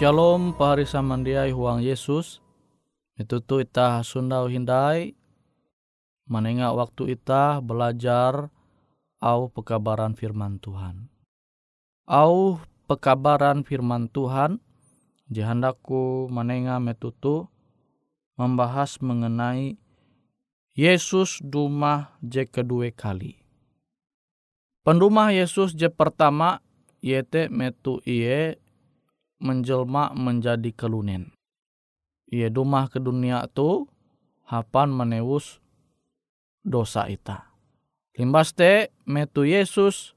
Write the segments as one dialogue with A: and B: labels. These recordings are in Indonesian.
A: Shalom pahari samandiai huang Yesus. Itu tu ita sundau hindai. Menengah waktu ita belajar au pekabaran firman Tuhan. Au pekabaran firman Tuhan jahandaku menengah metutu membahas mengenai Yesus dumah je kedua kali. Pendumah Yesus je pertama yete metu iye menjelma menjadi kelunen. Ia dumah ke dunia tu hapan menewus dosa ita. Limbas te metu Yesus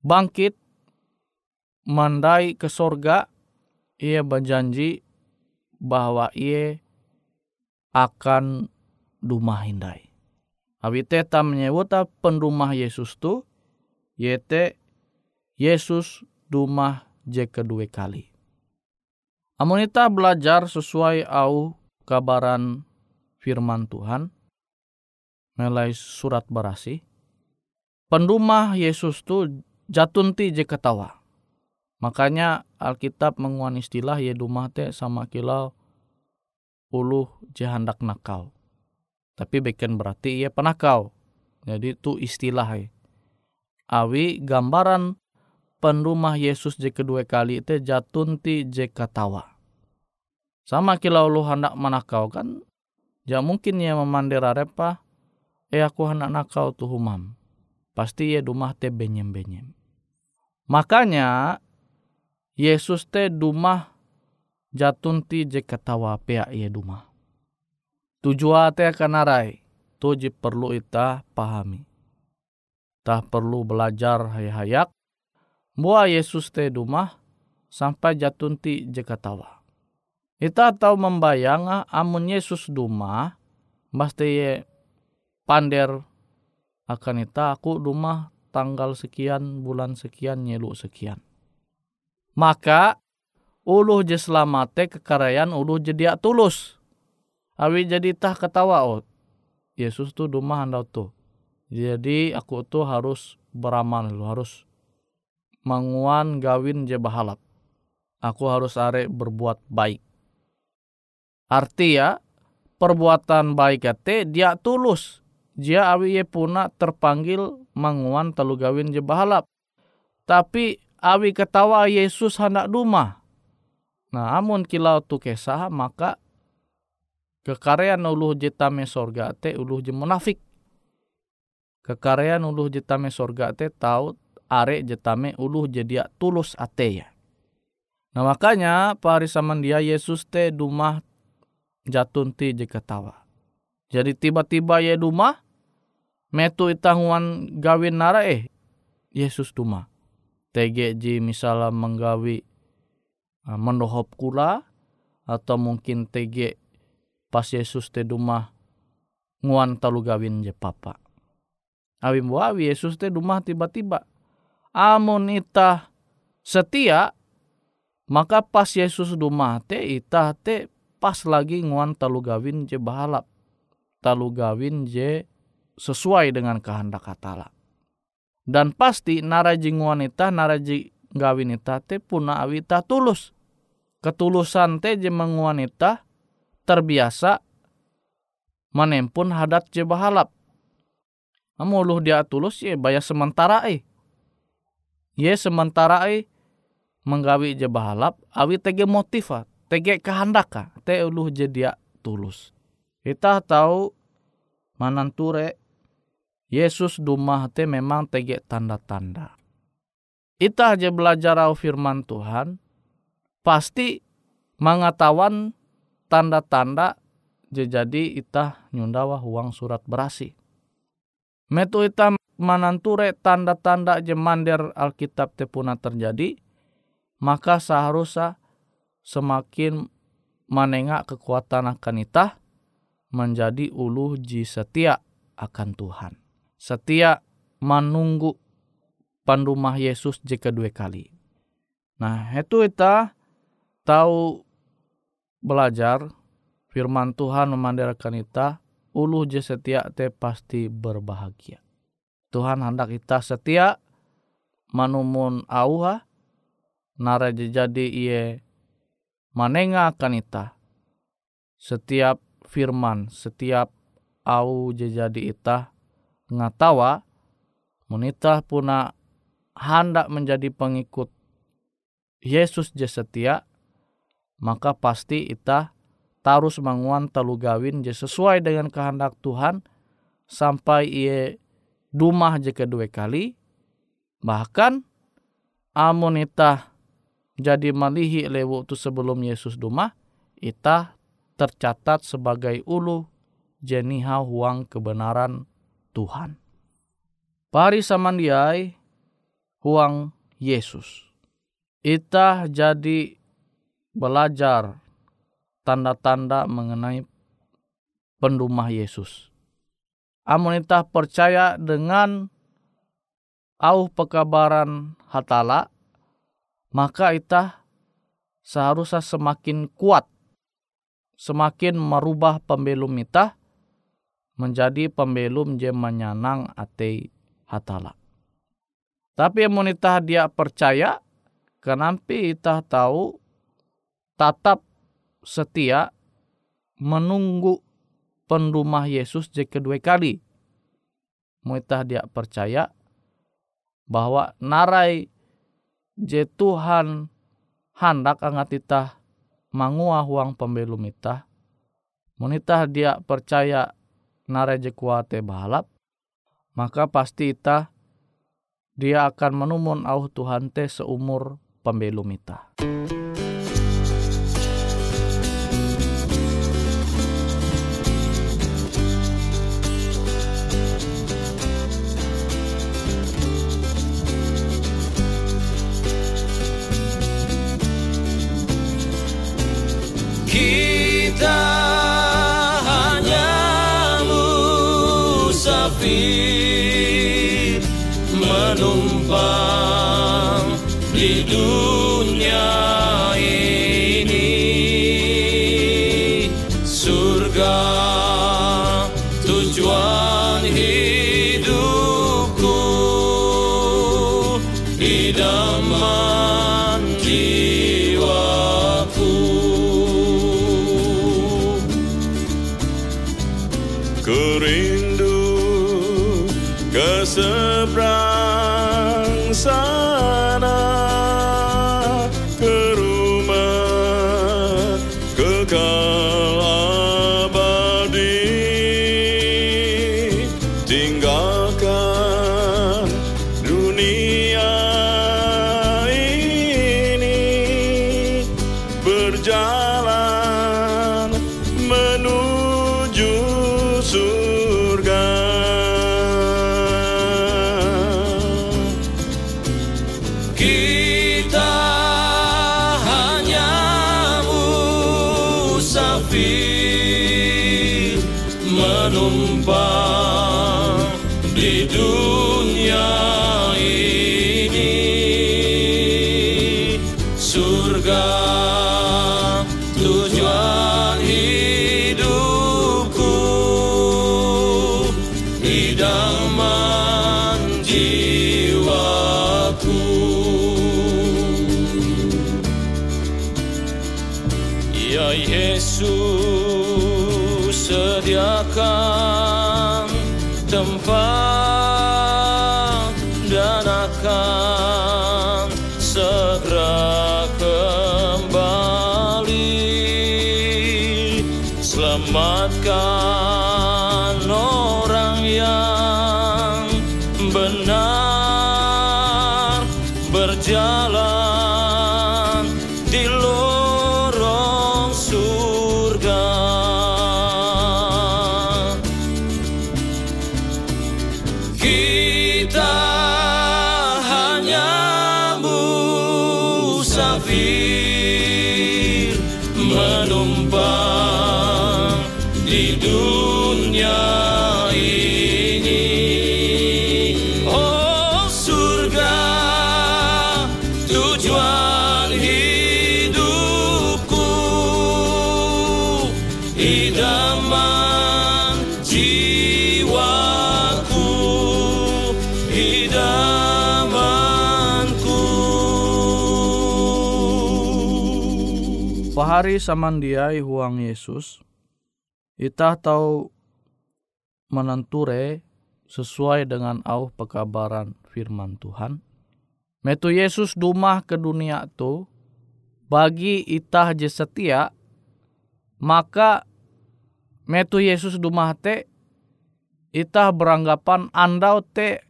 A: bangkit mandai ke sorga ia berjanji bahwa ia akan dumah hindai. Awi teta menyebut pendumah Yesus tu yete Yesus dumah je kedua kali. Amonita belajar sesuai au kabaran firman Tuhan melai surat berasi. Pendumah Yesus tu jatunti je ketawa. Makanya Alkitab menguan istilah ye dumah te sama kilau uluh je hendak nakau. Tapi beken berarti ia penakau. Jadi itu istilah. Awi gambaran pendumah Yesus je kedua kali itu jatunti je ketawa. Sama kilau lu hendak menakau kan. Ja mungkin ia memandira repa. Eh aku hendak nakau tuh humam. Pasti ia dumah te benyem-benyem. Makanya Yesus te dumah jatunti je ketawa pea ia dumah. Tujuan te akan tu je perlu ita pahami. Tah perlu belajar hayak Mua Yesus te dumah sampai jatunti je ketawa. Ita tahu membayang amun Yesus dumah, pasti pander akan ita aku dumah tanggal sekian bulan sekian nyelu sekian maka uluh je selamate kekarayan uluh je dia tulus. Awi jadi tah ketawa oh. Yesus tuh dumah handau tuh. Jadi aku tuh harus beramal harus menguan gawin je bahalap. Aku harus are berbuat baik. Arti ya perbuatan baik te dia tulus. Dia awi ye puna terpanggil menguan telu gawin je bahalap. Tapi awi ketawa Yesus hendak duma. Nah, amun kilau tu kesah maka kekarean uluh jetame sorga te uluh je munafik. Kekarean uluh jetame sorga te tahu are jetame uluh jadi tulus ate ya. Nah makanya pari saman dia Yesus te dumah jatunti je ketawa. Jadi tiba-tiba ye dumah metu itanguan gawin nara eh Yesus dumah TGJ misalnya menggawi uh, mendohop kula atau mungkin TG pas Yesus te dumah nguan talu gawin je papa. Awi awi Yesus te dumah tiba-tiba. Amun ita setia maka pas Yesus dumah te ita te pas lagi nguan talu gawin je bahalap. Talu gawin je sesuai dengan kehendak katala dan pasti naraji wanita naraji gawinita te puna awita tulus. Ketulusan te je wanita terbiasa menempun hadat je bahalap. Amuluh dia tulus ye bayar sementara eh ye sementara eh menggawi je bahalap awi tege motiva tege kehendaka te uluh je dia tulus kita tahu mananture Yesus dumah te memang tege tanda-tanda. Ita aja belajar au firman Tuhan, pasti mengetahuan tanda-tanda jadi ita nyundawa uang surat berasi. Metu ita mananture tanda-tanda je mander Alkitab te puna terjadi, maka seharusnya semakin menengak kekuatan akan ita menjadi uluh ji setia akan Tuhan setia menunggu pandumah Yesus jika dua kali. Nah, itu kita tahu belajar firman Tuhan memandarkan kita ulu je setia te pasti berbahagia. Tuhan hendak kita setia manumun auha nara jadi iye manenga akan kita setiap firman setiap au jadi ita ngatawa monita puna hendak menjadi pengikut Yesus je setia maka pasti ita tarus manguan telu gawin je sesuai dengan kehendak Tuhan sampai ia dumah je kedua kali bahkan amun ita jadi malihi lewu tu sebelum Yesus dumah ita tercatat sebagai ulu jeniha huang kebenaran Tuhan. Pari samandiai huang Yesus. Ita jadi belajar tanda-tanda mengenai pendumah Yesus. Amun itah percaya dengan au pekabaran hatala, maka itah seharusnya semakin kuat, semakin merubah pembelum itah menjadi pembelum je menyanang ate hatala. Tapi amun itah dia percaya, kenampi itah tahu tatap setia menunggu pendumah Yesus je kedua kali. Muitah dia percaya bahwa narai je Tuhan hendak angat itah mangua huang pembelum itah. Munitah dia percaya narai je kuate balap, maka pasti itah dia akan menumun au Tuhan te seumur pembelum itah.
B: Kita hanya musafir menumpang di dunia welcome. Ya Yesus sediakan tempat
A: Pahari samandiai huang Yesus, itah tahu menenture sesuai dengan au pekabaran firman Tuhan. Metu Yesus dumah ke dunia tu, bagi itah je setia, maka metu Yesus dumah te, itah beranggapan andau te,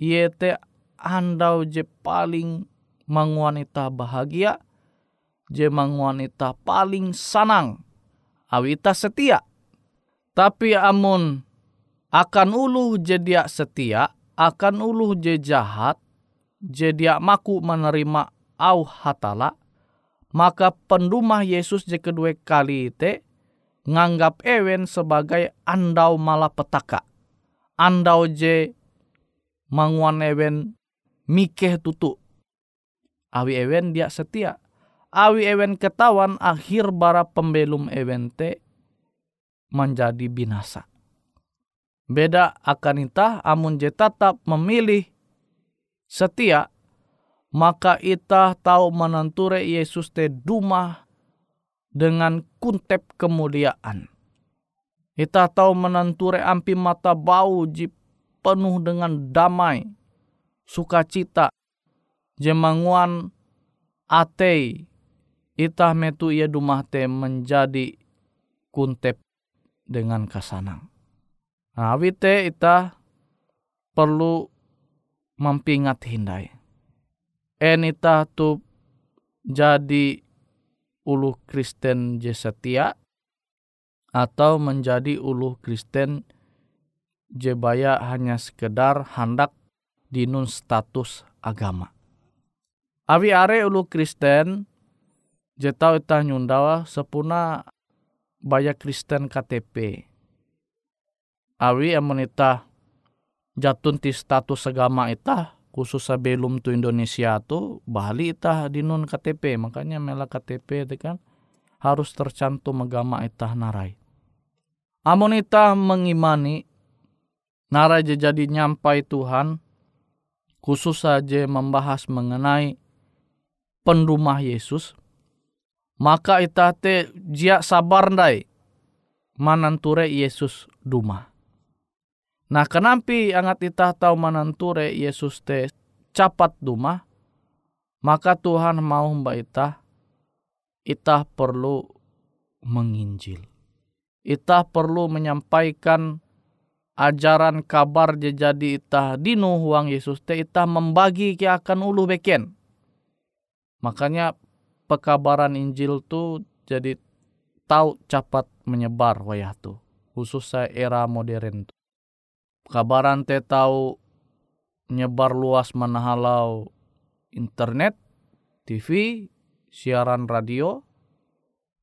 A: ye te andau je paling manguan itah bahagia, je manguan itah paling sanang, awi itah setia. Tapi amun akan uluh je dia setia, akan uluh je jahat, je dia maku menerima au hatala, maka pendumah Yesus je kedua kali te nganggap ewen sebagai andau malapetaka. Andau je manguan ewen mikeh tutu. Awi ewen dia setia. Awi ewen ketawan akhir bara pembelum ewen te menjadi binasa. Beda akan itah amun je tetap memilih setia maka ita tahu menenture Yesus te duma dengan kuntep kemuliaan. Ita tahu menenture ampi mata bau ji penuh dengan damai, sukacita, jemanguan atei, ita metu ia dumah te menjadi kuntep dengan kasanang. Nah, wite ita perlu mempingat hindai enita tu jadi ulu Kristen je setia atau menjadi ulu Kristen je baya hanya sekedar hendak dinun status agama. Awi are ulu Kristen je tau itah nyundawa sepuna baya Kristen KTP. Awi amun itah jatun ti status agama itah khusus sebelum tu Indonesia tu Bali itah di non KTP makanya mela KTP itu kan harus tercantum agama itah narai. Amun itah mengimani narai jadi nyampai Tuhan khusus saja membahas mengenai pendumah Yesus maka itah te jia sabar ndai mananture Yesus dumah Nah kenampi angat itah tahu mananture Yesus te capat duma, maka Tuhan mau mbak itah, itah perlu menginjil. Itah perlu menyampaikan ajaran kabar jadi itah dinu huang Yesus te itah membagi ke akan ulu beken. Makanya pekabaran Injil tu jadi tahu cepat menyebar wayah tu. Khususnya era modern tu kabaran te tahu nyebar luas menahalau internet, TV, siaran radio,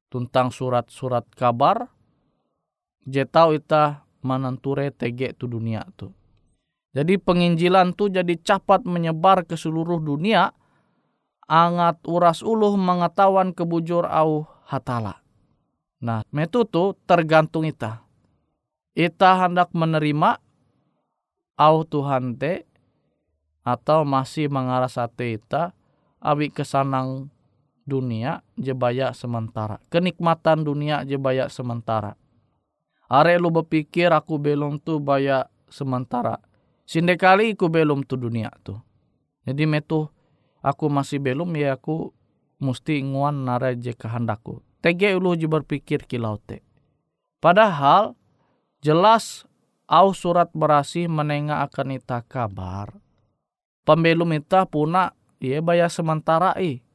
A: tentang surat-surat kabar, je tahu ita mananture tege tu dunia tu. Jadi penginjilan tu jadi cepat menyebar ke seluruh dunia, angat uras uluh mengetahuan kebujur au hatala. Nah, metu tu tergantung ita. Ita hendak menerima au Tuhan te atau masih mengaras hati ita awi kesanang dunia jebaya sementara. Kenikmatan dunia jebaya sementara. Are lu berpikir aku belum tu baya sementara. Sinde kali aku belum tu dunia tu. Jadi metu aku masih belum ya aku mesti nguan nara je kehendakku. Tege ulu je berpikir kilau te. Padahal jelas au surat berasi menengah akan ita kabar. Pembelum ita puna ia bayar sementara i.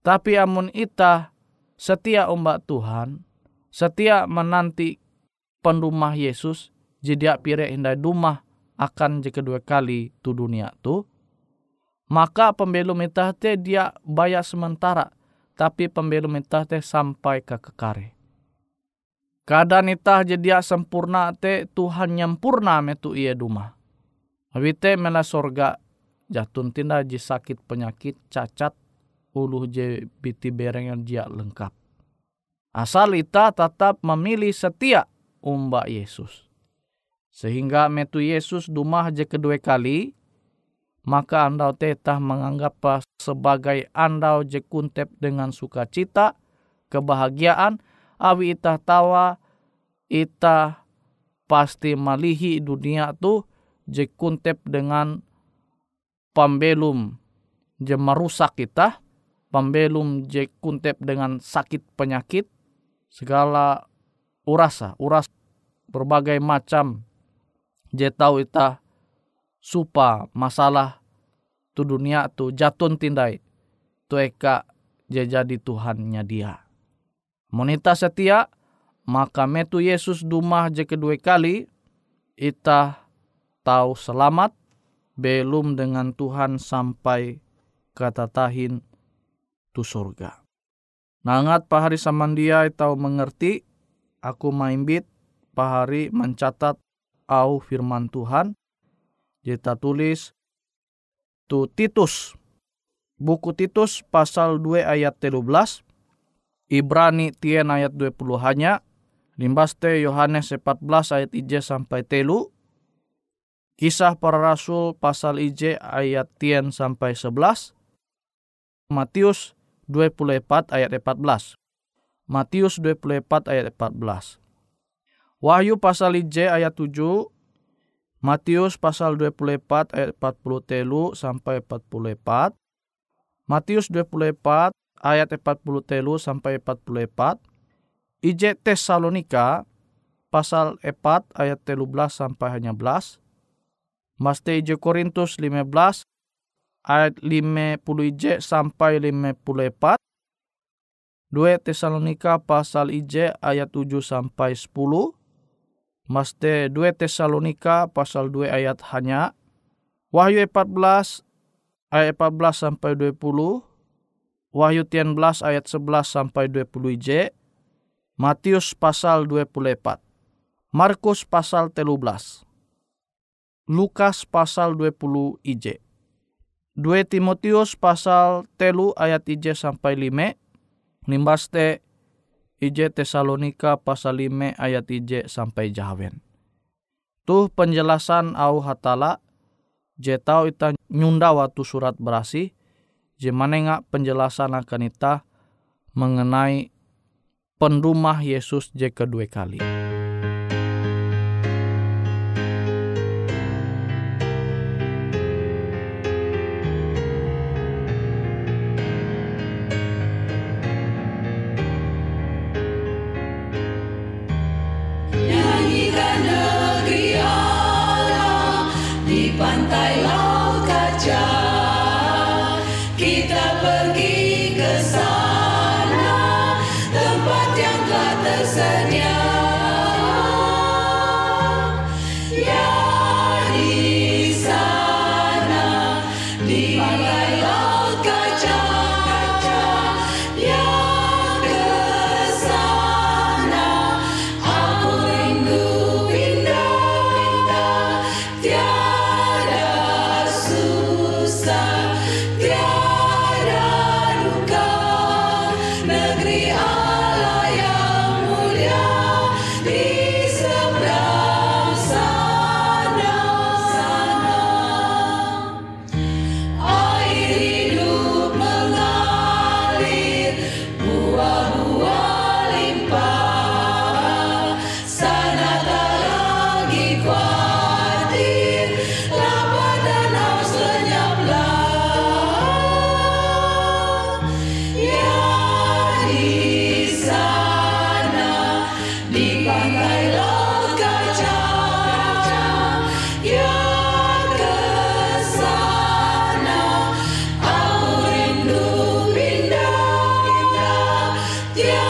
A: Tapi amun ita setia ombak Tuhan, setia menanti pendumah Yesus, jadi pire indah dumah akan je kedua kali tu dunia tu, maka pembelum ita te dia bayar sementara, tapi pembelum ita te sampai ke kekare. Kadang itah jadi sempurna te Tuhan nyampurna metu ia duma. Wite mela sorga jatun tinda ji sakit penyakit cacat uluh je biti bereng yang dia lengkap. Asal ita tetap memilih setia umba Yesus. Sehingga metu Yesus dumah je kedua kali, maka andau tetah menganggap sebagai andau je kuntep dengan sukacita, kebahagiaan, awi itah tawa ita pasti malihi dunia tu je kuntep dengan pambelum je merusak kita pambelum je kuntep dengan sakit penyakit segala urasa uras berbagai macam. Je tahu ita supa masalah tu dunia tu jatun tindai tu eka jadi Tuhannya dia Monita setia, maka metu Yesus dumah je kedua kali, ita tahu selamat, belum dengan Tuhan sampai kata tahin tu surga. Nangat pahari samandia tahu mengerti, aku maimbit pahari mencatat au firman Tuhan. Jeta tulis tu Titus. Buku Titus pasal 2 ayat 13. Ibrani tien ayat 20 hanya. Limbaste Yohanes 14 ayat ije sampai telu. Kisah para Rasul pasal ije ayat tien sampai 11. Matius 24 ayat 14. Matius 24 ayat 14. Wahyu pasal ije ayat 7. Matius pasal 24 ayat 40 telu sampai 44. Matius 24 ayat 40 telu sampai 44. Ije Tesalonika pasal 4 ayat 13 sampai hanya belas. Maste ije Korintus 15 ayat 50 ije sampai 54. 2 Tesalonika pasal ije ayat 7 sampai 10. Maste 2 Tesalonika pasal 2 ayat hanya. Wahyu 14 ayat 14 sampai 20. Wahyu 13 ayat 11 sampai 20 ije. Matius pasal 24. Markus pasal 13. Lukas pasal 20 IJ. 2 Timotius pasal telu ayat IJ sampai 5. Nimbaste IJ Tesalonika pasal 5 ayat IJ sampai jahawen. Tuh penjelasan au hatala je tau ita nyunda waktu surat berasi je manenga penjelasan akan ita mengenai penrumah Yesus je kedua kali.
C: you.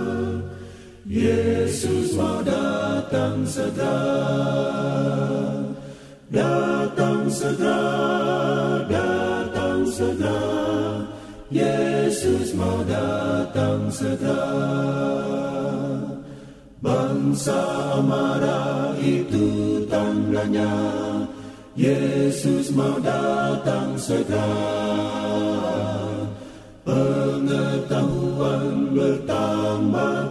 D: Yesus mau datang segera. Datang segera, datang segera. Yesus mau datang segera. Bangsa marah itu tandanya Yesus mau datang segera. Pengetahuan bertambah-tambah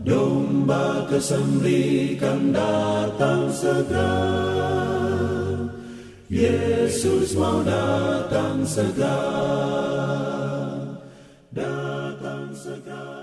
D: domba kesembrikan datang segera. Yesus mau datang segera, datang segera.